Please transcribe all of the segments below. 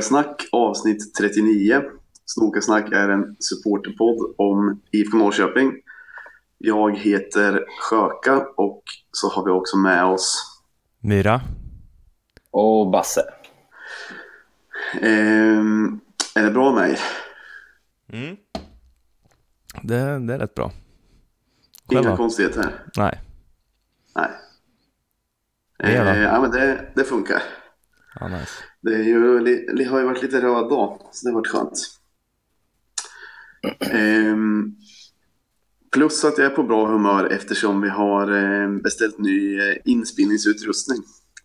Snokasnack avsnitt 39. Snokasnack är en supporterpodd om IFK Norrköping. Jag heter Sjöka och så har vi också med oss Myra. Och Basse. Ehm, är det bra med er? Mm. Det, det är rätt bra. Inga Själva? konstigheter? Nej. Nej. Ehm, ja, men det, det funkar. Ja, nice. Det, är ju, li- har ju varit lite röd dag, så det har varit skönt. Ehm, plus att jag är på bra humör eftersom vi har eh, beställt ny eh, inspelningsutrustning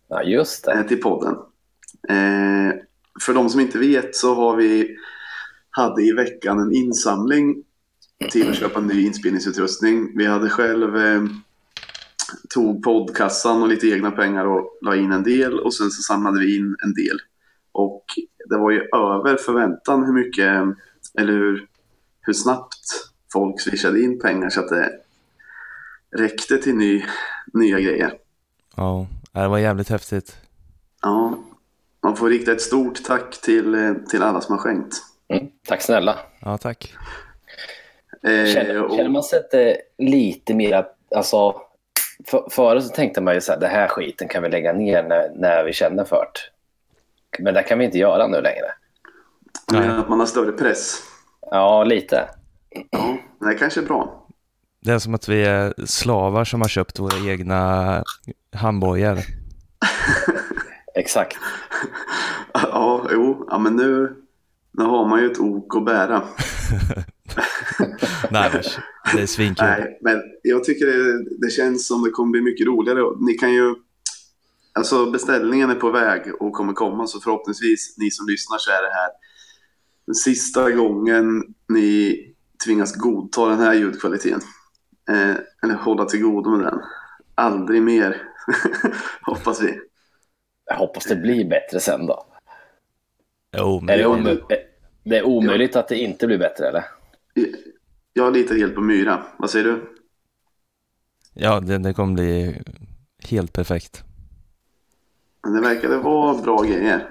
Ja, just det. eh, till podden. Eh, för de som inte vet så har vi hade i veckan en insamling till att köpa ny inspelningsutrustning. Vi hade själv eh, tog poddkassan och lite egna pengar och la in en del och sen så samlade vi in en del. Och det var ju över förväntan hur mycket, eller hur, hur snabbt folk swishade in pengar så att det räckte till ny, nya grejer. Ja, det var jävligt häftigt. Ja, man får rikta ett stort tack till, till alla som har skänkt. Mm. Tack snälla. Ja, tack. Eh, Känner, och- känner man sig inte lite mer... Alltså, för, förut så tänkte man ju så här, det här skiten kan vi lägga ner när, när vi känner för det. Men det kan vi inte göra nu längre. Jag menar att man har större press. Ja, lite. Ja, det kanske är bra. Det är som att vi är slavar som har köpt våra egna handbojor. Exakt. Ja, jo, ja, men nu, nu har man ju ett ok att bära. Nej, det är svinkul. Nej, men jag tycker det, det känns som det kommer bli mycket roligare. Ni kan ju... Alltså beställningen är på väg och kommer komma så förhoppningsvis ni som lyssnar så är det här den sista gången ni tvingas godta den här ljudkvaliteten. Eh, eller hålla till godo med den. Aldrig mer, hoppas vi. Jag hoppas det blir bättre sen då. Jo, men Är det, det är omöjligt att det inte blir bättre, eller? Jag litar helt på Myra. Vad säger du? ja, det, det kommer bli helt perfekt. Men det verkade vara bra grejer, får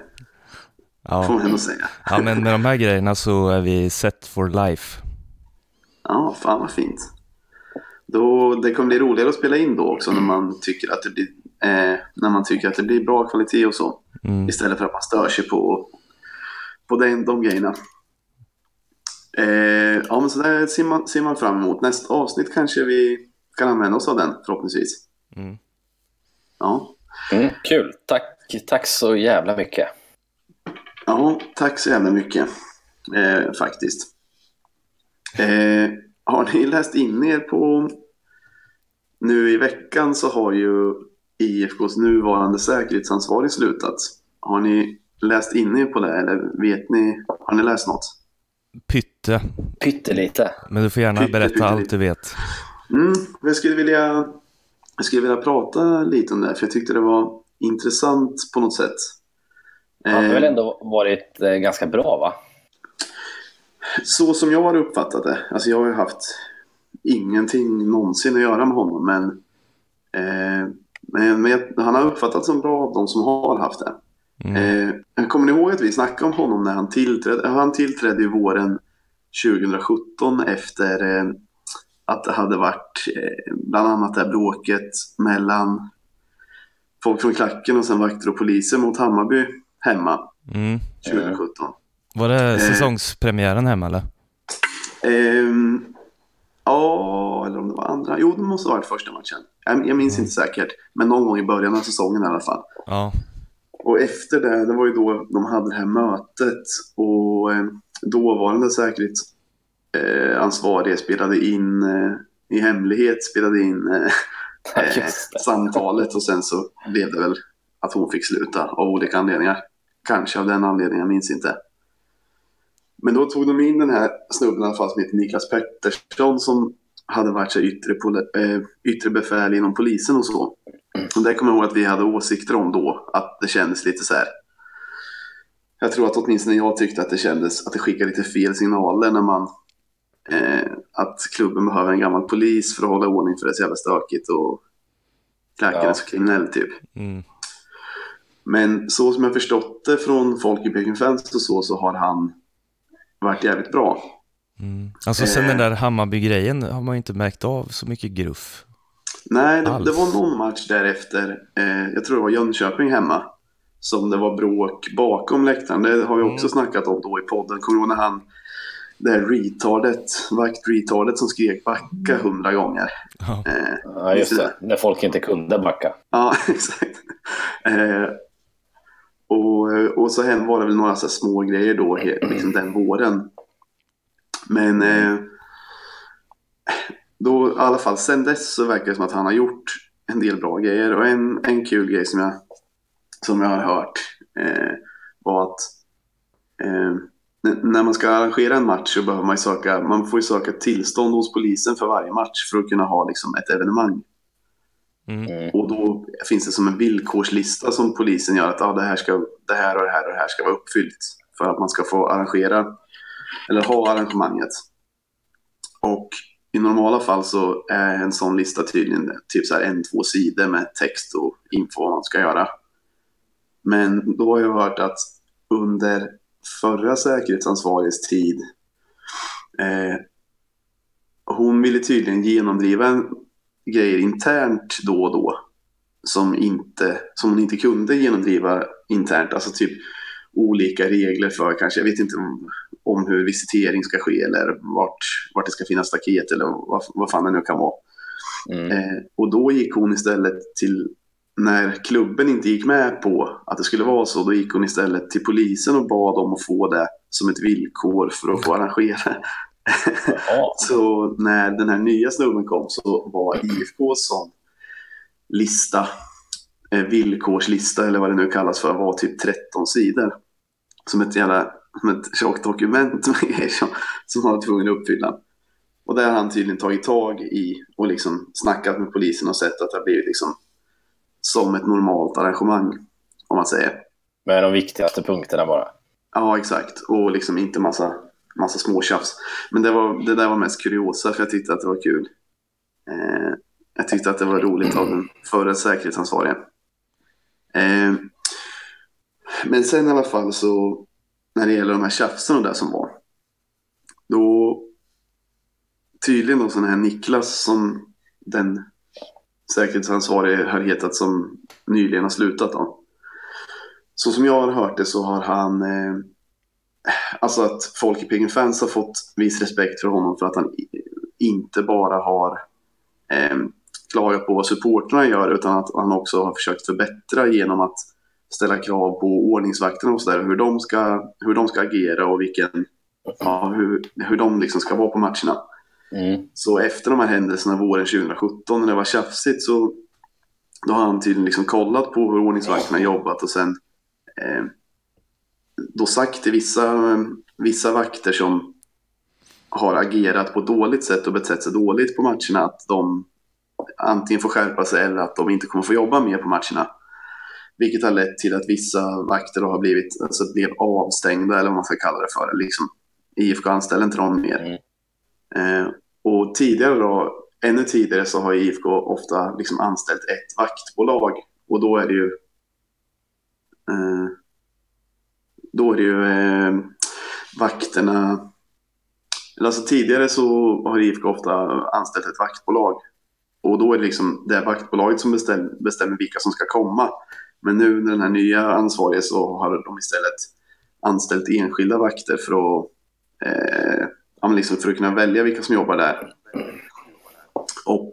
Ja. man ändå säga. ja, men med de här grejerna så är vi set for life. Ja, fan vad fint. Då, det kommer bli roligare att spela in då också när man tycker att det blir, eh, när man tycker att det blir bra kvalitet och så. Mm. Istället för att man stör sig på, på den, de grejerna. Eh, ja, men så där ser man, ser man fram emot. Nästa avsnitt kanske vi kan använda oss av den förhoppningsvis. Mm. Ja, Mm, kul. Tack, tack så jävla mycket. ja tack så jävla mycket eh, faktiskt. Eh, har ni läst in er på... Nu i veckan så har ju IFKs nuvarande säkerhetsansvarig slutat. Har ni läst in er på det eller vet ni? Har ni läst något? Pytte. Pyttelite. Men du får gärna Pytte, berätta pytte, allt du vet. Mm, jag, skulle vilja, jag skulle vilja prata lite om det, för jag tyckte det var intressant på något sätt. Han har Eh, väl ändå varit eh, ganska bra, va? Så som jag har uppfattat det, alltså jag har ju haft ingenting någonsin att göra med honom, men, eh, men, men jag, han har uppfattats som bra av de som har haft det. Mm. Eh, kommer ni ihåg att vi snackade om honom när han tillträdde? Han tillträdde ju våren 2017 efter eh, att det hade varit eh, bland annat det här bråket mellan folk från klacken och sen vakter och poliser mot Hammarby hemma Mm. 2017. Var det säsongspremiären hemma eller? Ehm, ja, eller om det var andra. Jo, det måste ha varit första matchen. Jag, jag minns inte säkert. Men någon gång i början av säsongen i alla fall. Ja. Och efter det, det var ju då de hade det här mötet och eh, dåvarande säkerhetsansvarige spelade in eh, i hemlighet spelade in eh, eh, samtalet och sen så blev det väl att hon fick sluta av olika anledningar. Kanske av den anledningen, jag minns inte. Men då tog de in den här snubben i alla fall som heter Niklas Pettersson som hade varit så yttre, eh, yttre befäl inom polisen och så. Och det kommer jag ihåg att vi hade åsikter om då, att det kändes lite så här. Jag tror att åtminstone jag tyckte att det kändes att det skickade lite fel signaler när man eh, att klubben behöver en gammal polis för att hålla ordning för det är så jävla stökigt och Klacken Ja. så kriminell typ. Mm. Men så som jag förstått det från folk i Peking Fans och så, så har han varit jävligt bra. Mm. Alltså sen Eh. den där Hammarby-grejen har man ju inte märkt av så mycket gruff. Nej, det, det var någon match därefter. Eh, jag tror det var Jönköping hemma. Som det var bråk bakom läktaren. Det har vi också Mm. snackat om då i podden. Kommer du ihåg när han... Det här retardet, vakt-retardet som skrek backa hundra gånger. Ja. Eh, Ja, just det. När folk inte kunde backa. Ja, exakt. Eh, och, och så hände var det väl några så små grejer då, liksom den våren. Men eh, då, i alla fall sen dess så verkar det som att han har gjort en del bra grejer. Och en, en kul grej som jag, som jag har hört eh, var att eh, när man ska arrangera en match så behöver man ju söka, man får ju söka tillstånd hos polisen för varje match för att kunna ha liksom ett evenemang. Mm. Mm. Och då finns det som en villkorslista som polisen gör att ah, det, här ska, det här och det här och det här ska vara uppfyllt för att man ska få arrangera eller ha arrangemanget. Och i normala fall så är en sån lista tydligen typ så här en, två sidor med text och info vad man ska göra. Men då har jag hört att under förra säkerhetsansvarigs tid eh, hon ville tydligen genomdriva en grejer internt då och då som, inte, som hon inte kunde genomdriva internt. Alltså typ olika regler för kanske, jag vet inte om, om hur visitering ska ske eller vart, vart det ska finnas staket eller vad, vad fan det nu kan vara. Mm. Eh, och då gick hon istället till, när klubben inte gick med på att det skulle vara så, då gick hon istället till polisen och bad om att få det som ett villkor för att få arrangera. Ja. Så när den här nya snubben kom så var IFKs sån lista, eh, villkorslista eller vad det nu kallas för, var typ 13 sidor. Som ett jävla som ett tjockt dokument med grejer som, som han var tvungen att uppfylla. Och där har han tydligen tagit tag i och liksom snackat med polisen och sett att det har blivit liksom som ett normalt arrangemang, om man säger. Med de viktigaste punkterna bara. Ja, exakt. Och liksom inte massa, massa småtjafs. Men det, var, det där var mest kuriosa för jag tyckte att det var kul. Eh, jag tyckte att det var roligt av den förra säkerhetsansvariga. Eh, men sen i alla fall så när det gäller de här tjafsen och det som var. Då tydligen då sån här Niklas som den säkerhetsansvarige har hetat som nyligen har slutat då. Så som jag har hört det så har han eh, Alltså att folk i Piggen Fans har fått viss respekt för honom för att han inte bara har eh, klagat på vad supportrarna gör utan att han också har försökt förbättra genom att ställa krav på ordningsvakterna och sådär. Hur, de ska- hur de ska agera och vilken, ja, hur, hur de liksom ska vara på matcherna. Mm. Så efter de här händelserna våren 2017 när det var tjafsigt så då har han tydligen liksom kollat på hur ordningsvakterna jobbat och sen eh, då sagt till vissa, vissa vakter som har agerat på ett dåligt sätt och betett sig dåligt på matcherna att de antingen får skärpa sig eller att de inte kommer få jobba mer på matcherna. Vilket har lett till att vissa vakter har blivit, alltså blev avstängda eller vad man ska kalla det för. Liksom, IFK anställer inte dem mer. Mm. Eh, och tidigare då, ännu tidigare så har IFK ofta liksom anställt ett vaktbolag och då är det ju eh, då är det ju eh, vakterna alltså tidigare så har IFK ofta anställt ett vaktbolag och då är det liksom det vaktbolaget som bestäm, bestämmer vilka som ska komma. Men nu när den här nya ansvariga så har de istället anställt enskilda vakter för att eh, liksom för att kunna välja vilka som jobbar där. Och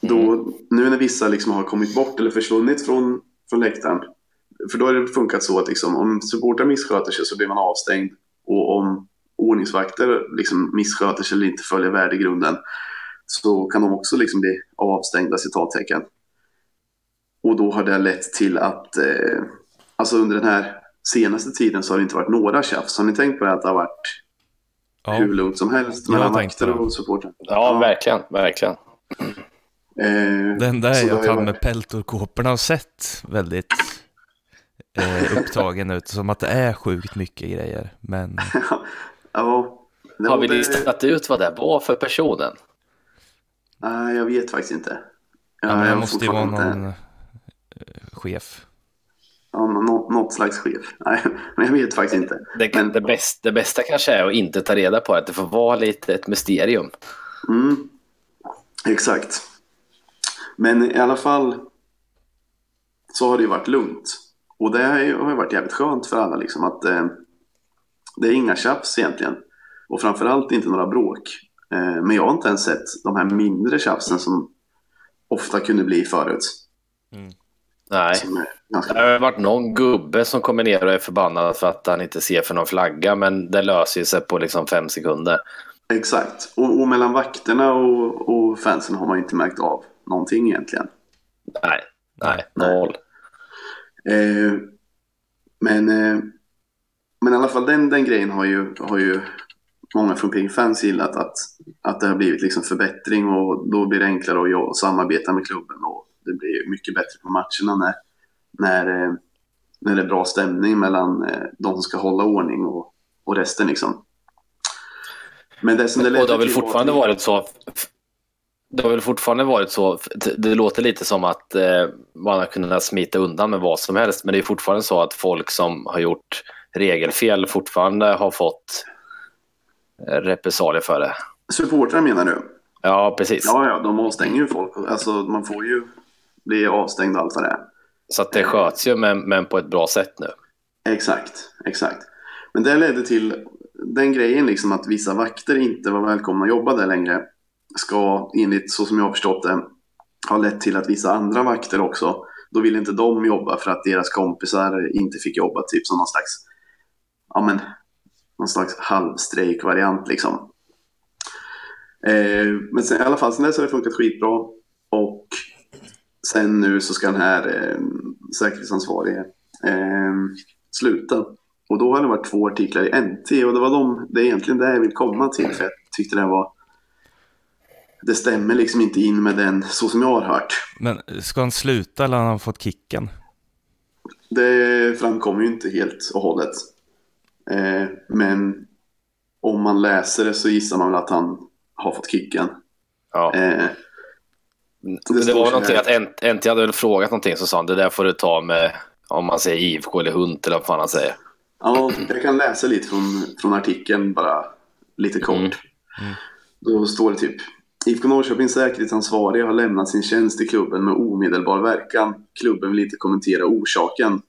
då, nu när vissa liksom har kommit bort eller försvunnit från, från läktaren, för då har det funkat så att liksom, om supportrar missköter sig så blir man avstängd och om ordningsvakter liksom missköter sig eller inte följer värdegrunden så kan de också liksom bli avstängda citattecken. Och då har det lett till att eh, alltså under den här senaste tiden så har det inte varit några tjafs. Har ni tänkt på det att det har varit Ja, hur lugnt som helst Jag har mellan vakter och supportrar? Ja, verkligen. Verkligen. Eh, det enda så är det har att ju han varit- med peltorkåporna har sett väldigt eh, upptagen ut, som att det är sjukt mycket grejer. Men ja, det Har vi det- listat ut vad det var för personen? Nej, jag vet faktiskt inte. ja, men jag det måste ju vara någon inte- chef. Ja, nå- något slags chef. Nej, men jag vet faktiskt inte. Det, Men- det, bästa, det bästa kanske är att inte ta reda på. Att det får vara lite ett mysterium. Mm. Exakt. Men i alla fall så har det ju varit lugnt. Och det har ju varit jävligt skönt för alla liksom att eh, det är inga tjafs egentligen. Och framförallt inte några bråk. Eh, men jag har inte ens sett de här mindre tjafsen som ofta kunde bli förut. Nej. Ganska... Det har varit någon gubbe som kommer ner och är förbannad för att han inte ser för någon flagga. Men det löser sig på liksom fem sekunder. Exakt. Och, och mellan vakterna och, och fansen har man inte märkt av någonting egentligen. Nej, nej, noll. Eh, men, eh, men i alla fall den, den grejen har ju, har ju många från Ping-fans gillat att, att det har blivit liksom förbättring och då blir det enklare att samarbeta med klubben och det blir mycket bättre på matcherna när, när, eh, när det är bra stämning mellan eh, de som ska hålla ordning och, och resten liksom. Men det som det Och det har väl fortfarande att- varit så. Det har väl fortfarande varit så. Det låter lite som att eh, man har kunnat smita undan med vad som helst. Men det är fortfarande så att folk som har gjort regelfel fortfarande har fått repressalier för det. Supportrar menar du? Ja, precis. Ja, ja, de avstänger ju folk. Alltså man får ju bli avstängd och allt vad det är. Så att det sköts ju, men, men på ett bra sätt nu. Exakt, exakt. Men det ledde till den grejen liksom att vissa vakter inte var välkomna att jobba där längre. Ska enligt så som jag har förstått det ha lett till att vissa andra vakter också, då ville inte de jobba för att deras kompisar inte fick jobba typ som någon slags, ja men, någon slags halvstrejkvariant liksom. Eh, men sen, i alla fall sen dess har det funkat skitbra och sen nu så ska den här eh, säkerhetsansvarige eh, sluta. Och då har det varit två artiklar i NT och det var de, det är egentligen det jag vill komma till för jag tyckte det var det stämmer liksom inte in med den så som jag har hört. Men ska han sluta eller har han fått kicken? Det framkommer ju inte helt och hållet. Eh, men om man läser det så gissar man väl att han har fått kicken. Ja. Eh, Det, står var någonting här. att NT hade väl frågat någonting så sa han det där får du ta med om man säger IFK eller Hunt eller vad fan han säger. Ja, jag kan läsa lite från, från artikeln bara lite kort. Mm. Mm. Då står det typ IFK Norrköpings säkerhetsansvarige har lämnat sin tjänst i klubben med omedelbar verkan. Klubben vill inte kommentera orsaken.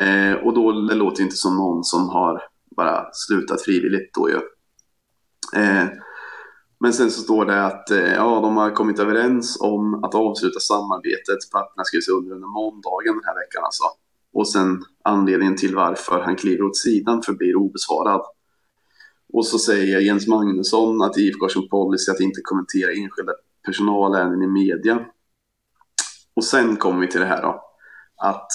Eh, och då det låter inte som någon som har bara slutat frivilligt då ju. Eh, men sen så står det att eh, ja, de har kommit överens om att avsluta samarbetet. Papperna skrivs under under måndagen den här veckan alltså. Och sen anledningen till varför han kliver åt sidan förblir obesvarad. Och så säger Jens Magnusson att IFK har som policy att inte kommentera enskilda personalärenden i media. Och sen kommer vi till det här då. Att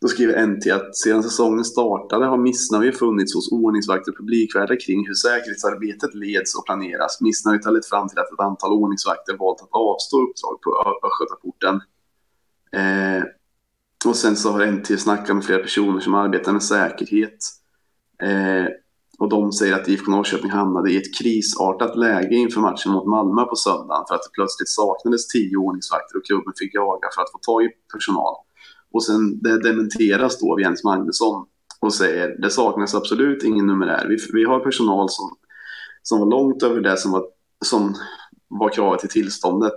då skriver NT att sedan säsongen startade har missnöje funnits hos ordningsvakter och publikvärdar kring hur säkerhetsarbetet leds och planeras. Missnöjet har lett fram till att ett antal ordningsvakter valt att avstå uppdrag på Östgötaporten. Eh, och sen så har NT snackat med flera personer som arbetar med säkerhet. Eh, och de säger att IFK Norrköping hamnade i ett krisartat läge inför matchen mot Malmö på söndagen för att det plötsligt saknades tio ordningsvakter och klubben fick jaga för att få tag i personal. Och sen det dementeras då av Jens Magnusson och säger det saknas absolut ingen numerär. Vi, vi har personal som, som var långt över det som var, som var kravet i tillståndet.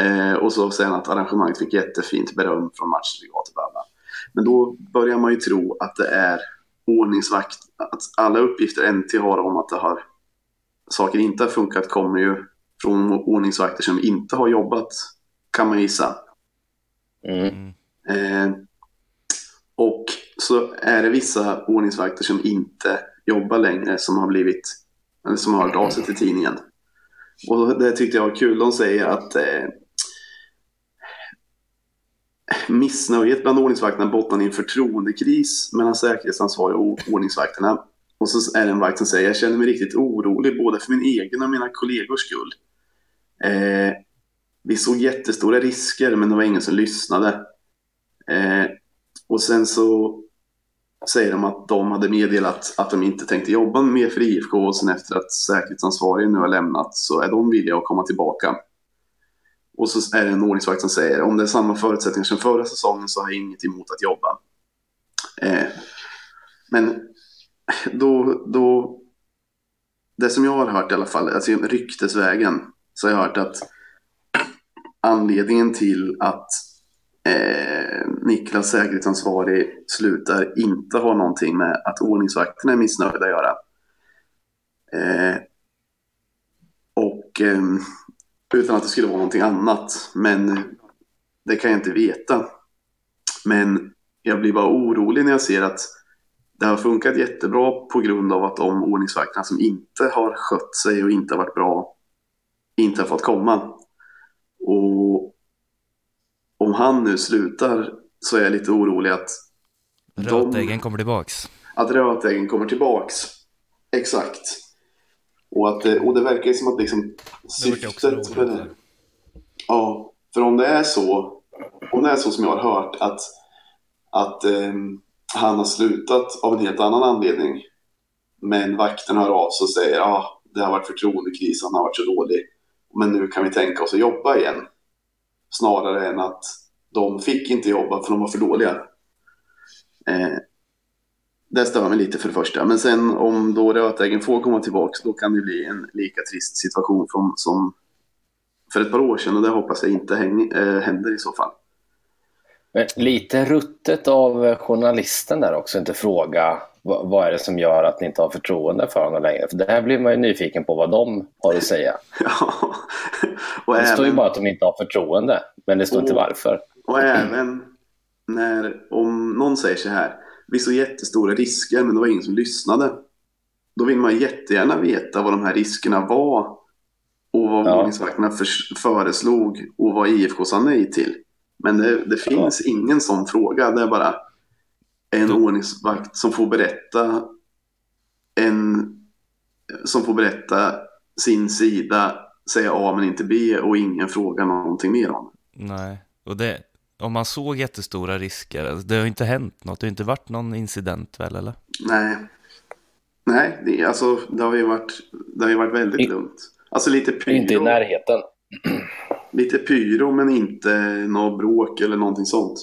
Eh, och så säger han att arrangemanget fick jättefint beröm från matchdelegat och bla bla. Men då börjar man ju tro att det är ordningsvakt, att alla uppgifter NT har om att det har, saker inte har funkat kommer ju från ordningsvakter som inte har jobbat, kan man gissa. Mm. Eh, och så är det vissa ordningsvakter som inte jobbar längre som har blivit, eller som har hört av sig till tidningen. Och det tyckte jag var kul. De säger att eh, missnöjet bland ordningsvakterna bottnar i en förtroendekris mellan säkerhetsansvariga och ordningsvakterna. Och så är det en vakt som säger jag känner mig riktigt orolig både för min egen och mina kollegors skull. Eh, vi såg jättestora risker men det var ingen som lyssnade. Eh, och sen så säger de att de hade meddelat att de inte tänkte jobba mer för IFK och sen efter att säkerhetsansvarigen nu har lämnat så är de villiga att komma tillbaka. Och så är det en ordningsvakt som säger om det är samma förutsättningar som förra säsongen så har jag inget emot att jobba. Eh, men då, då, det som jag har hört i alla fall, alltså ryktesvägen, så har jag hört att anledningen till att eh, Niklas säkerhetsansvarig slutar inte ha någonting med att ordningsvakterna är missnöjda att göra. Eh, och eh, utan att det skulle vara någonting annat, men det kan jag inte veta. Men jag blir bara orolig när jag ser att det har funkat jättebra på grund av att de ordningsvakterna som inte har skött sig och inte har varit bra inte har fått komma. Och om han nu slutar så är jag lite orolig att Rötäggen kommer tillbaks. Att rötäggen kommer tillbaks. Exakt. Och, att, det- och det verkar ju som att liksom syftet med det. Ja, för om det är så, om det är så som jag har hört att, att ehm, han har slutat av en helt annan anledning. Men vakten hör av sig och säger att ah, det har varit förtroendekris, han har varit så dålig. Men nu kan vi tänka oss att jobba igen. Snarare än att de fick inte jobba för de var för dåliga. Eh, det stör mig lite för det första. Men sen om då rötäggen får komma tillbaka då kan det bli en lika trist situation som, som för ett par år sedan och det hoppas jag inte häng, äh, händer i så fall. Men lite ruttet av eh, journalisten där också, inte fråga vad, vad är det som gör att ni inte har förtroende för honom längre? För det här blir man ju nyfiken på vad de har att säga. Ja. Det står ju även, bara att de inte har förtroende, men det står inte Och- varför. Och även när, om någon säger så här, vi såg jättestora risker men det var ingen som lyssnade. Då vill man jättegärna veta vad de här riskerna var och vad Ja. ordningsvakterna förs- föreslog och vad IFK sa nej till. Men det, det finns ingen sån fråga, det är bara en ordningsvakt som får berätta en som får berätta sin sida, säga A men inte B och ingen frågar någonting mer om. Nej, och det, om man såg jättestora risker, alltså, det har ju inte hänt något, det har inte varit någon incident väl eller? Nej, nej det, alltså, det har ju varit, det har ju varit väldigt I- lugnt. Alltså lite Inte i pyro, närheten. lite pyro men inte något bråk eller någonting sånt.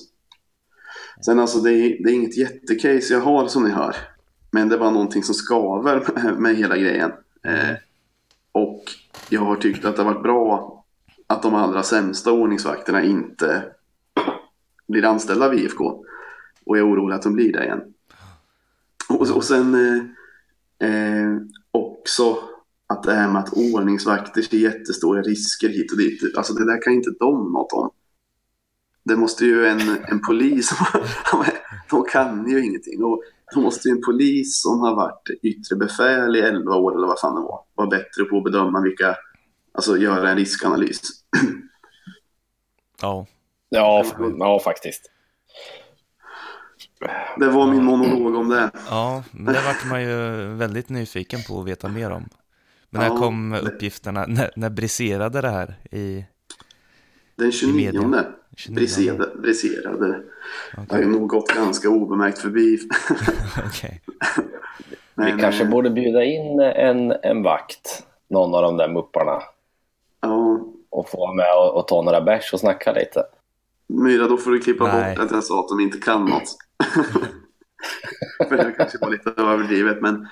Sen alltså det är, det är inget jättecase jag har som ni hör. Men det bara någonting som skaver med, med hela grejen. Eh, och jag har tyckt att det har varit bra att de allra sämsta ordningsvakterna inte blir anställda vid IFK. Och är orolig att de blir det igen. Och, och sen eh, eh, också att det här med att ordningsvakter ser jättestora risker hit och dit. Alltså det där kan inte de något om. Det måste ju en, en polis, de kan ju ingenting. Och då måste ju en polis som har varit yttre befäl i 11 år eller vad fan det var, vara bättre på att bedöma vilka, alltså göra en riskanalys. Ja, Ja, ja faktiskt. Det var min monolog om det. ja, men det vart man ju väldigt nyfiken på att veta mer om. Men när Ja, kom uppgifterna, när, när briserade det här i Den 29 media. 29? briserade. briserade. Det har ju nog gått ganska obemärkt förbi. okej. Vi kanske eh, borde bjuda in en, en vakt, någon av de där mupparna, Ja, och få med och, och ta några bärs och snacka lite. Myra, då får du klippa Nej. bort att jag sa att de inte kan något. För det kanske var lite överdrivet, men,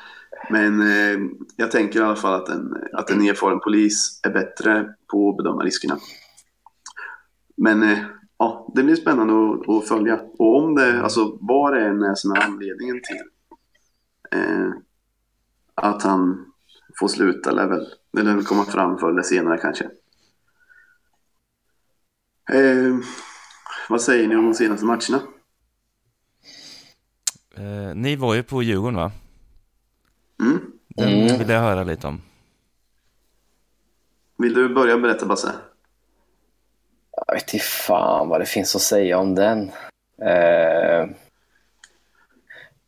men eh, jag tänker i alla fall att en, att en erfaren polis är bättre på att bedöma riskerna. Men eh, ja, det blir spännande att, att följa. Och om det, alltså vad det än är som är anledningen till eh, att han får sluta, eller väl, eller väl komma fram förr eller senare kanske. Vad säger ni om de senaste matcherna? Eh, ni var ju på Djurgården va? Mm. Den Mm. vill jag höra lite om. Vill du börja berätta Basse? Jag vet inte fan vad det finns att säga om den. Eh,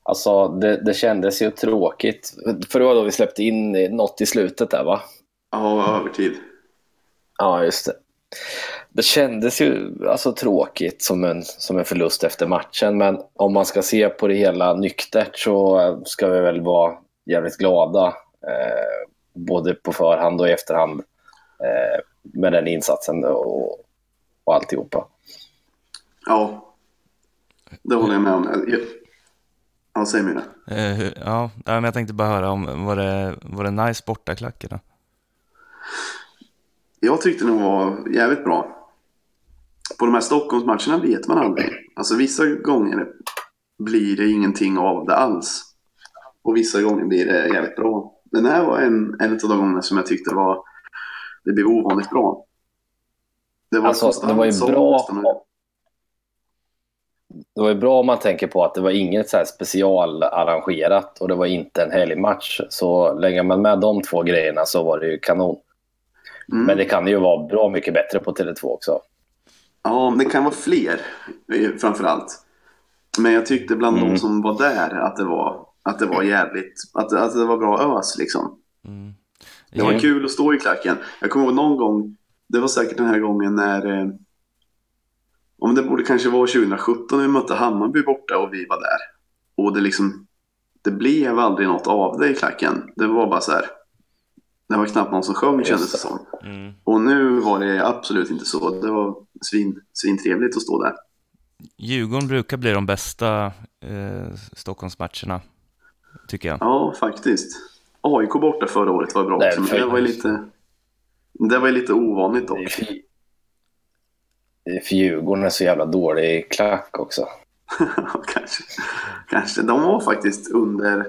alltså, det, det kändes ju tråkigt. För det var då vi släppte in något i slutet där, va? Ja, övertid. Ja, just det. Det kändes ju alltså tråkigt som en, som en förlust efter matchen, men om man ska se på det hela nyktert så ska vi väl vara jävligt glada, eh, både på förhand och i efterhand, eh, med den insatsen. Och och alltihopa. Ja, det håller jag med om. Jag- Ja, säg Myra. Eh, ja, men jag tänkte bara höra om, var det, var det nice bortaklackarna? Jag tyckte den var jävligt bra. På de här Stockholmsmatcherna vet man aldrig. Alltså vissa gånger blir det ingenting av det alls. Och vissa gånger blir det jävligt bra. Den här var en, en av de gångerna som jag tyckte var, det blev ovanligt bra. Det var, Alltså, det var ju bra. Det var ju bra om man tänker på att det var inget så här specialarrangerat och det var inte en helgmatch. Så lägger man med de två grejerna så var det ju kanon. Mm. Men det kan ju vara bra mycket bättre på Tele2 också. Ja, det kan vara fler eh, framför allt. Men jag tyckte bland Mm. de som var där att det var, att det var jävligt, att, att det var bra ös liksom. Mm. Det var kul att stå i klacken. Jag kommer ihåg någon gång, det var säkert den här gången när, eh, om det borde kanske vara 2017 när vi mötte Hammarby borta och vi var där. Och det liksom, det blev aldrig något av det i klacken. Det var bara så här, det var knappt någon som sjöng Just kändes det som. Mm. Och nu var det absolut inte så. Det var svin, svintrevligt att stå där. Djurgården brukar bli de bästa eh, Stockholmsmatcherna, tycker jag. Ja, faktiskt. AIK borta förra året var bra Nej, också, men det var ju lite, det var ju lite ovanligt dock. för, det är för Djurgården är så jävla dålig klack också. kanske. kanske. De var faktiskt under,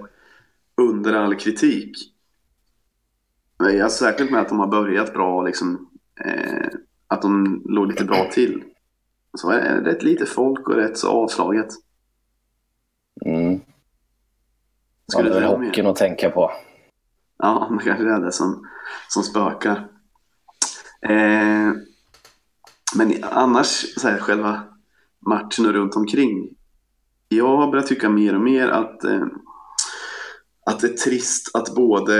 under all kritik. Jag är säkert med att de har börjat bra, liksom, eh, att de låg lite bra till. Så är det rätt lite folk och rätt så avslaget. Mm. Ja, Skulle det är hockeyn att tänka på. Ja, men kanske det är det som, som spökar. Eh, men annars, så här, själva matchen och runt omkring. Jag har börjat tycka mer och mer att, eh, att det är trist att både,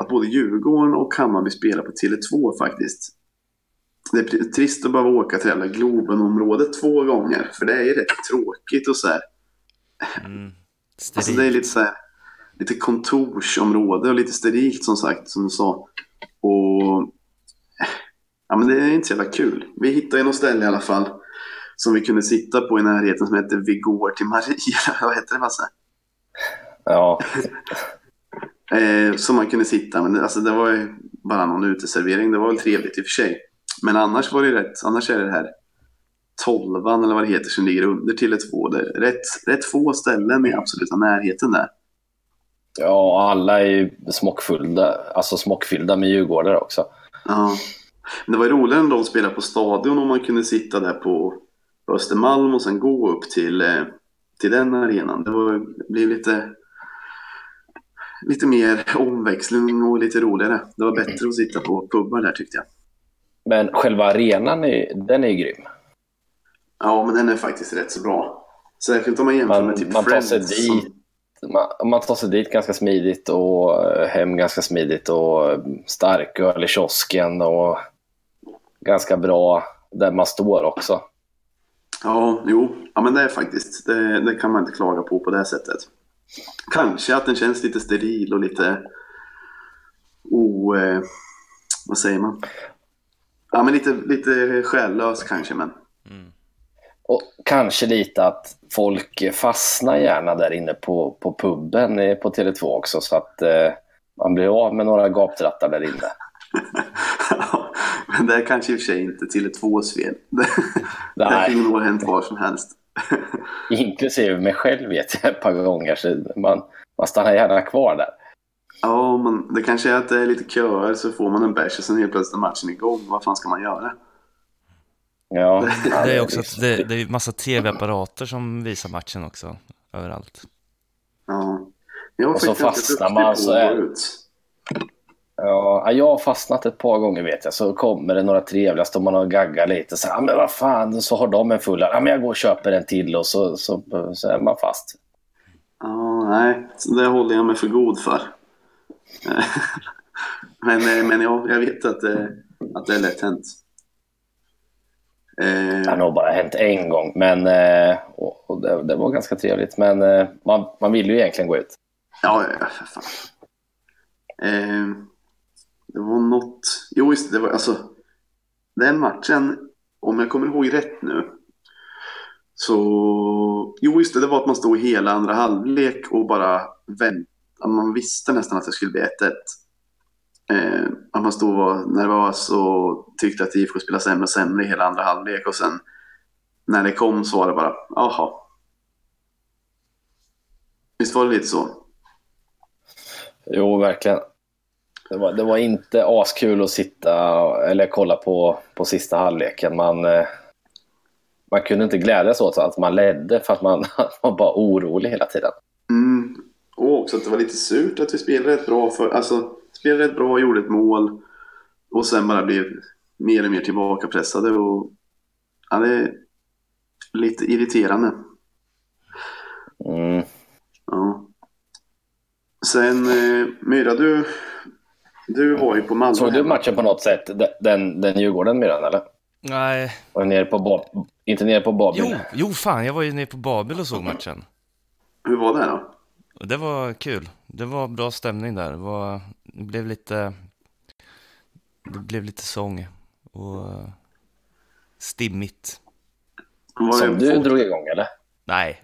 att både Djurgården och Hammarby spelar på Tele2 faktiskt. Det är trist att behöva åka till det jävla Globenområdet två gånger, för det är ju rätt tråkigt och så här. Mm. Alltså det är lite så här, lite kontorsområde och lite sterilt som sagt, som du sa. Och ja, men det är inte så jävla kul. Vi hittade ju något ställe i alla fall som vi kunde sitta på i närheten som hette Vi går till Maria. Vad heter det? Massa? Ja, Eh, som man kunde sitta, men det, alltså, det var ju bara någon uteservering. Det var väl trevligt i och för sig. Men annars var det rätt. Annars är det här tolvan eller vad det heter som ligger under Tele2. Det är rätt, rätt få ställen i absoluta närheten där. ja alla är ju smockfyllda, alltså smockfyllda med djurgårdare också. Ja. Men det var ju roligare när de spelade på Stadion och man kunde sitta där på, på Östermalm och sen gå upp till, eh, till den arenan. Det var, det blev lite, lite mer omväxling och lite roligare. Det var bättre att sitta på pubbar där tyckte jag. Men själva arenan är, den är ju grym. Ja, men den är faktiskt rätt så bra. Särskilt om man jämför Man, med typ man tar sig Friends. som- dit. Man, man tar sig dit ganska smidigt och eh, hem ganska smidigt och eh, starköl i kiosken och ganska bra där man står också. Ja, jo. Ja, men det är faktiskt. Det, det kan man inte klaga på på det sättet. Kanske att den känns lite steril och lite... O... Eh, vad säger man? Ja, men lite, lite själlös kanske, men... Mm. Och kanske lite att folk fastnar gärna där inne på, på puben eh, på Tele2 också så att eh, man blir av med några gaptrattar där inne. Ja, men det är kanske i och för sig inte till ett tvås fel. Det, kan nog ha hänt var som helst. Inklusive mig själv vet jag ett par gånger så man, man stannar gärna kvar där. Ja, men det kanske är att det är lite köer så får man en bärs och sen helt plötsligt är matchen igång. Vad fan ska man göra? Ja, Det är också att det, det är massa tv-apparater som visar matchen också, överallt. Ja. Jag Och så fastnar man, så är- ut. Ja, jag har fastnat ett par gånger vet jag. Så kommer det några trevliga, står man och gaggar lite. Så, men vad fan, så har de en full. Ja, men jag går och köper en till och så, så, så är man fast. Ja, nej, så det håller jag mig för god för. men eh, men ja, jag vet att, det- att det är lätt hänt. Det har Eh, nog bara hänt en gång, men eh, och, det, det var ganska trevligt. Men eh, man, man vill ju egentligen gå ut. ja, ja, för fan. Det var något... Jo, just det. det var, alltså, den matchen om jag kommer ihåg rätt nu. Så, jo just det, det var att man stod hela andra halvlek och bara väntade. Man visste nästan att det skulle bli 1-1. Eh, att man stod och var nervös och tyckte att IFK spelade sämre och sämre i hela andra halvlek och sen när det kom så var det bara, jaha. Visst var det lite så? Jo, verkligen. Det var, det var inte askul att sitta eller kolla på, på sista halvleken. Man, eh, man kunde inte glädjas åt att man ledde för att man var bara orolig hela tiden. Mm. Och också att det var lite surt att vi spelade rätt bra. För, alltså, spelade rätt bra, gjorde ett mål och sen bara blev mer och mer tillbakapressade. Och, ja, det är lite irriterande. Mm. Ja. Sen, eh, Myra, du, du var ju på Malmö. Såg du matchen på något sätt? Den, den Djurgården, Myran, eller? Nej, Var nere på Bob, inte nere på Babel? jo, jo fan, jag var ju nere på Babel och såg matchen. Hur var det då? Det var kul. Det var bra stämning där. Det, var, det blev lite... Det blev lite sång och stimmigt. Var Som du folk, drog igång, eller? Nej,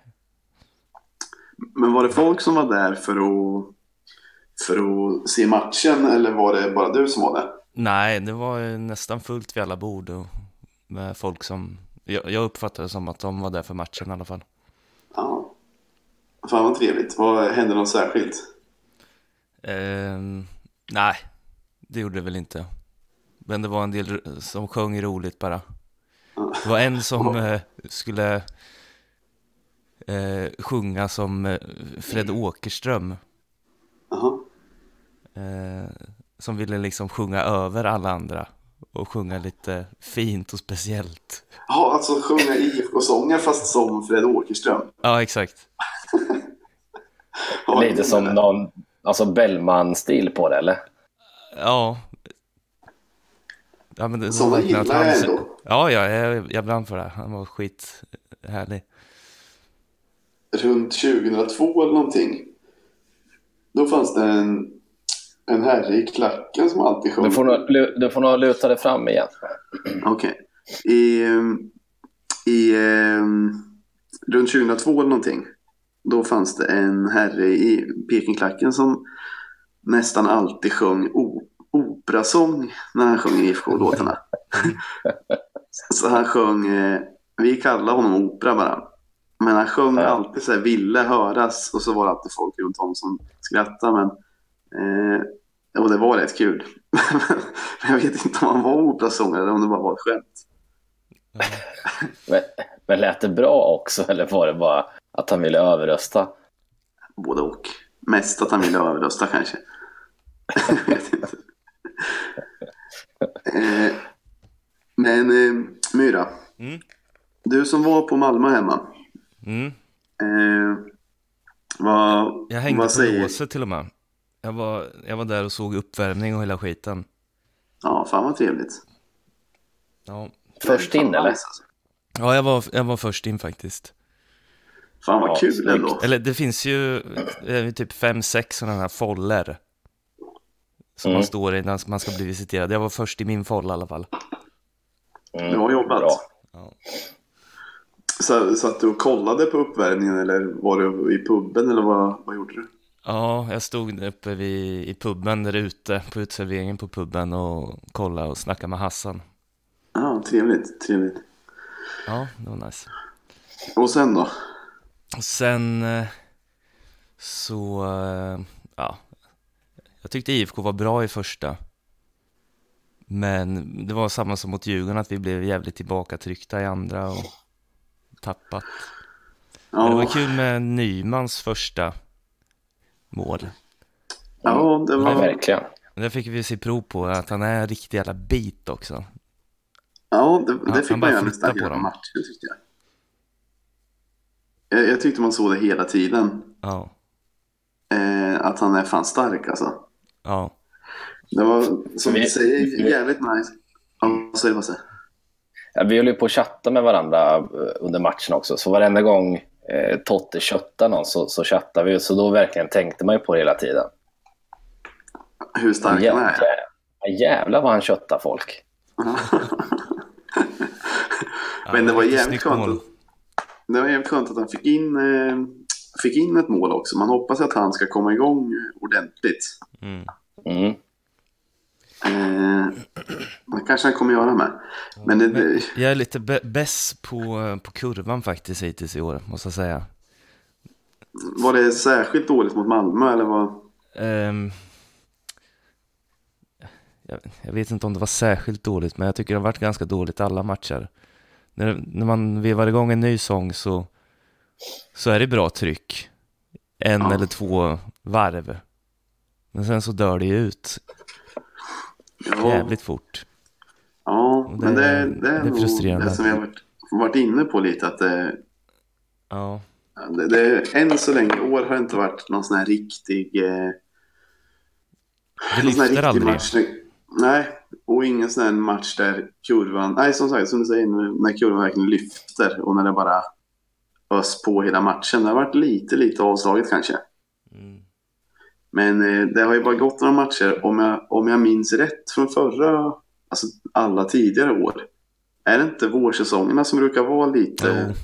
men var det folk som var där för att, för att se matchen eller var det bara du som var där? nej, det var nästan fullt vid alla bord och med folk som... Jag, jag uppfattade det som att de var där för matchen i alla fall. Ja. Fan vad trevligt. Vad hände något särskilt? Ehm, nej, det gjorde det väl inte. Men det var en del som sjöng roligt bara. Det var en som eh, skulle eh, sjunga som eh, Fred Åkerström. Jaha. Eh, som ville liksom sjunga över alla andra. Och sjunga lite fint och speciellt. Ja, alltså sjunga IFK-sånger fast som Fred Åkerström. Ja, exakt. Lite som någon alltså Bellman-stil på det, eller? Ja. ja men det, Sådana gillar jag han- ändå. Ja, ja jag, jag brann för det. Han var skit härlig. Runt 2002 eller någonting. Då fanns det en, en herre i klacken som alltid sjöng. Du får, nog, lu- du får nog luta dig fram igen. Okej. I, ehm, i, ehm, runt 2002 eller någonting. Då fanns det en herre i Pekingklacken som nästan alltid sjöng operasång när han sjöng IFK-låtarna. så han sjöng, eh, vi kallade honom opera bara. Men han sjöng Ja. alltid så här, ville höras och så var det alltid folk runt om som skrattade. Men, eh, och det var rätt kul. men jag vet inte om han var operasångare eller om det bara var ett skämt. Men, men lät det bra också, eller var det bara att han ville överrösta? Både och. Mest att han ville överrösta kanske. Jag vet inte. Eh, men eh, Myra, Mm. du som var på Malmö hemma. Mm. Eh, vad, Jag hängde vad på säger... låset till och med. Jag var, jag var där och såg uppvärmning och hela skiten. Ja, fan vad trevligt. Ja, Först in, eller? alltså. ja jag, var, jag var först in faktiskt. Fan vad Ja, kul snyggt. ändå. Eller det finns ju eh, typ fem, sex sådana här foller. Som Mm. man står i när man ska bli visiterad. Jag var först i min folla i alla fall. Mm, Bra jobbat. Bra. Ja. Så, satt du och kollade på uppvärmningen eller var du i puben eller vad, vad gjorde du? Ja, jag stod uppe vid, i puben där ute, på utserveringen på puben och kollade och snackade med Hassan. Ja, trevligt, trevligt. Ja, det var nice. Och sen då? Och sen eh, så, eh, ja, jag tyckte IFK var bra i första. Men det var samma som mot Djurgården, att vi blev jävligt tillbakatryckta i andra och tappat. Men det var Ja, kul med Nymans första mål. ja det Ja, var... verkligen. Men Där fick vi se prov på att han är en riktig jävla bit också. Ja, det, Han- det fick han man flyttar nästan på hela dem. matchen tyckte jag. jag. Jag tyckte man såg det hela tiden. Ja, Eh, att han är fan stark alltså. ja. Det var, som Vi- du säger, vi- jävligt nice. Ja, säg vad säger Ja, vi höll ju på att chatta med varandra eh, under matchen också, så varenda gång eh, Totte köttade någon så, så chattade vi. Så då verkligen tänkte man ju på det hela tiden. Hur stark han är. jävlar vad han köttar folk. Men det var jävligt skönt. Det var jävligt skönt att han fick in, eh, fick in ett mål också. Man hoppas att han ska komma igång ordentligt. Mm. Mm. Eh, det kanske han kommer göra med. Men det, det, Jag är lite bä- bäst på, eh, på kurvan faktiskt hittills i år, måste jag säga. var det särskilt dåligt mot Malmö eller vad? Ehm, jag, jag vet inte om det var särskilt dåligt, men jag tycker det har varit ganska dåligt alla matcher. När, när man vevar igång en ny sång så, så är det bra tryck. En Ja. eller två varv. Men sen så dör det ju ut Ja, jävligt fort. ja Och men det- det, det det är är nog frustrerande. det som har varit, varit inne på lite. Att det, Ja, det, det, än så länge år har det inte varit någon sån här riktig... Eh, det någon sån här lyfter aldrig. match. Nej, och ingen sån här match där kurvan... Nej, som sagt, som du säger, när kurvan verkligen lyfter och när det bara ös på hela matchen. Det har varit lite, lite avslaget kanske. Mm. Men eh, det har ju bara gått några matcher. Om jag, om jag minns rätt från förra, alltså alla tidigare år. Är det inte vårsäsongerna som brukar vara lite, Jo.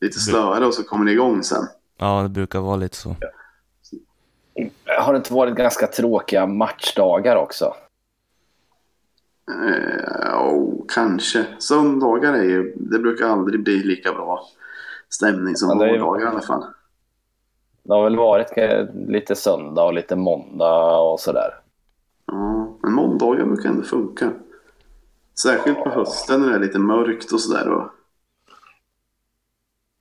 lite slöare och så kommer det igång sen? Ja, det brukar vara lite så. Har det inte varit ganska tråkiga matchdagar också? Eh, oh, kanske. Söndagar är ju, det brukar aldrig bli lika bra stämning som Ja, vårdagar i alla fall. Det har väl varit lite söndag och lite måndag och sådär. Ja, men måndagar brukar ändå funka. Särskilt på hösten när det är lite mörkt och sådär. Och,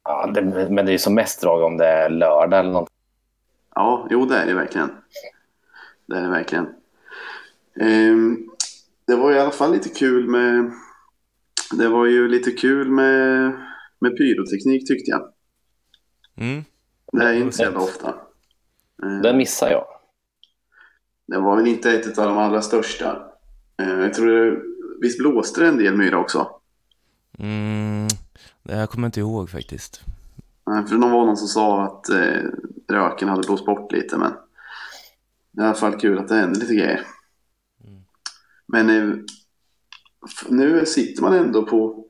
Ja, det, men det är ju som mest drag om det är lördag eller något. ja, jo det är det verkligen. Det är det verkligen. Ehm, det var i alla fall lite kul med... Det var ju lite kul med, med pyroteknik tyckte jag. Mm. Det är inte så jävla ofta. Ehm, Den missar jag. Det var väl inte ett av de allra största. Eh, Jag tror det, visst blåste det en del myra också? Mm. Det här kommer jag inte ihåg faktiskt. Eh, För det var någon som sa att eh, röken hade blåst bort lite, men det är i alla fall kul att det hände lite grejer. Men eh, nu sitter man ändå på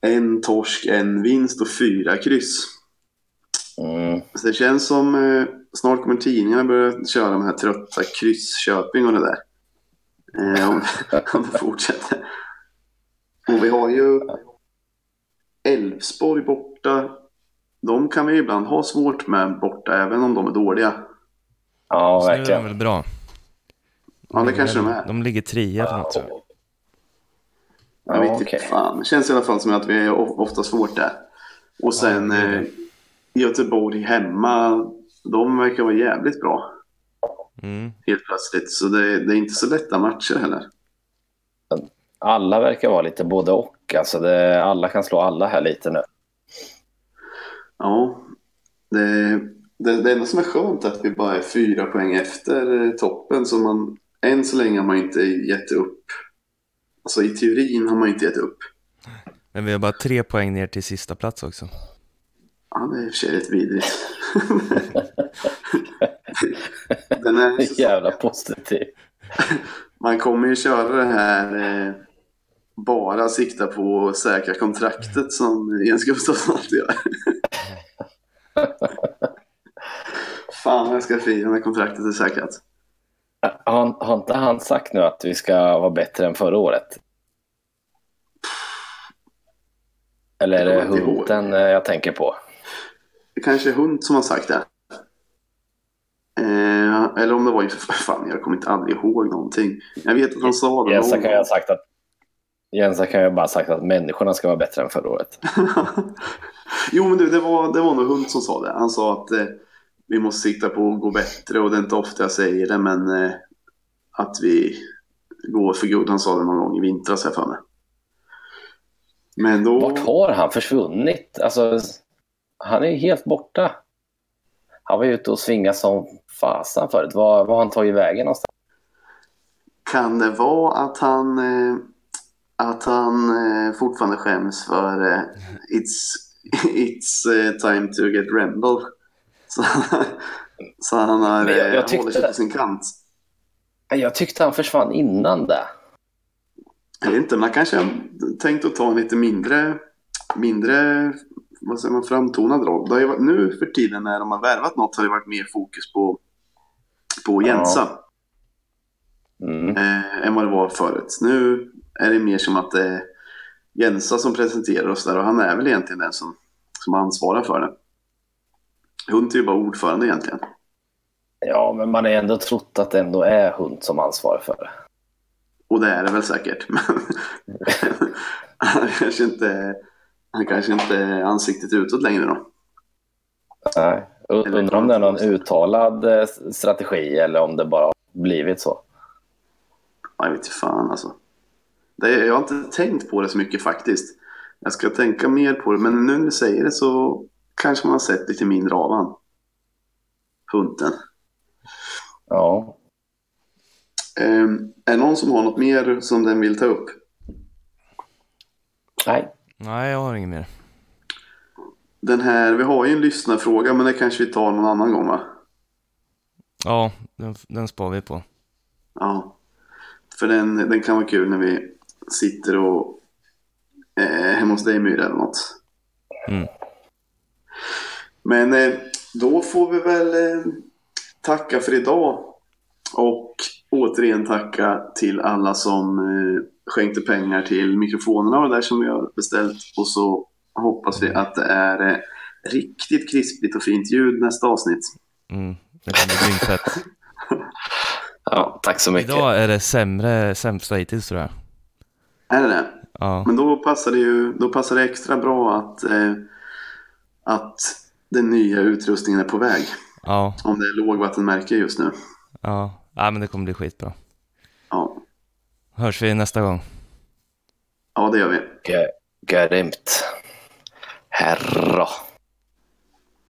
en torsk, en vinst och fyra kryss. Mm. Så det känns som eh, snart kommer tidningarna börja köra med den här trötta kryssköping och det där. Eh, om, om det fortsätter. Och vi har ju Elfsborg borta. De kan vi ibland ha svårt med borta, även om de är dåliga. Ja, Så nu är de verkligen. väl bra. Ja, det kanske de är. De ligger trea eller något så. Ja, Jag vet inte okej. fan. Det känns i alla fall som att vi är ofta svårt där. Och sen Ja, det är det. Göteborg hemma. De verkar vara jävligt bra Mm. helt plötsligt. Så det, det är inte så lätta matcher heller. Alla verkar vara lite både och. Alltså det, alla kan slå alla här lite nu. Ja, det, det, det enda som är skönt är att vi bara är fyra poäng efter toppen. Så man, än så länge har man inte gett upp. Alltså i teorin har man inte gett upp. Men vi har bara tre poäng ner till sista plats också. Ja, det är i och för sig rätt vidrigt. Den är Jävla positiv. Man kommer ju köra det här eh, bara sikta på att säkra kontraktet som Jens Gustafsson alltid gör. Fan jag ska fira när kontraktet är säkrat. Har, har inte han sagt nu att vi ska vara bättre än förra året? Eller är det. Hunten eh, jag tänker på? Det kanske är Hund som har sagt det. Eh, eller om det var ju för fan, jag kommer inte aldrig ihåg någonting. Jag vet att han sa det. Jensa kan ju ha sagt att Jensa kan ju bara ha sagt att människorna ska vara bättre än förra året. jo, men du, det var, det var nog Hund som sa det. Han sa att eh, vi måste sikta på att gå bättre och det är inte ofta jag säger det, men eh, att vi går för guld. Han sa det någon gång i vintras, jag för mig. Men då... Vart har han försvunnit? Alltså, han är helt borta. Han var ute och svingade som fasan förut. Var, har han tagit vägen någonstans? Kan det vara att han, eh, att han eh, fortfarande skäms för eh, It's, it's time to get Rendell? Så, så han har jag- jag tyckte håller sig på sin kant. Jag tyckte han försvann innan det. Jag vet inte, man kanske tänkt att ta en lite mindre mindre vad säger man, framtonad roll. Det har ju varit, nu för tiden när de har värvat något har det varit mer fokus på, på Ja. Jensa Mm. eh, än vad det var förut. Nu är det mer som att det är Jensa som presenterar oss där och han är väl egentligen den som, som ansvarar för det. Hunt är ju bara ordförande egentligen. Ja, men man har ändå trott att det ändå är hund som ansvarar för det. Och det är det väl säkert. Men kanske inte han kanske inte är ansiktet utåt längre då. Nej. Undrar om det är någon uttalad eh, strategi eller om det bara blivit så. Ja, Jag vet inte fan alltså. Det, jag har inte tänkt på det så mycket faktiskt. Jag ska tänka mer på det, men nu när du säger det så kanske man har sett lite mindre av han. Hunten. Ja. Um, är det någon som har något mer som den vill ta upp? Nej. Nej, jag har inget mer. Den här, vi har ju en lyssnarfråga, men det kanske vi tar någon annan gång va? Ja, den, den spar vi på. Ja. För den, den kan vara kul när vi sitter och eh, hemma hos dig Myra eller något. Mm. Men eh, då får vi väl eh, tacka för idag. Och återigen tacka till alla som eh, skänkte pengar till mikrofonerna och det där som vi har beställt. Och så hoppas vi att det är eh, riktigt krispigt och fint ljud nästa avsnitt. Mm, det kommer bli dyngfett. Ja, tack så mycket. Idag är det sämre, sämsta hittills tror jag. Är det det? Ja, Men då passar det ju då passar det extra bra att, eh, att den nya utrustningen är på väg. ja, Om det är lågvattenmärke just nu. ja. Ja, men det kommer bli skitbra. Hörs vi nästa gång. ja det gör vi. Grymt. Herra.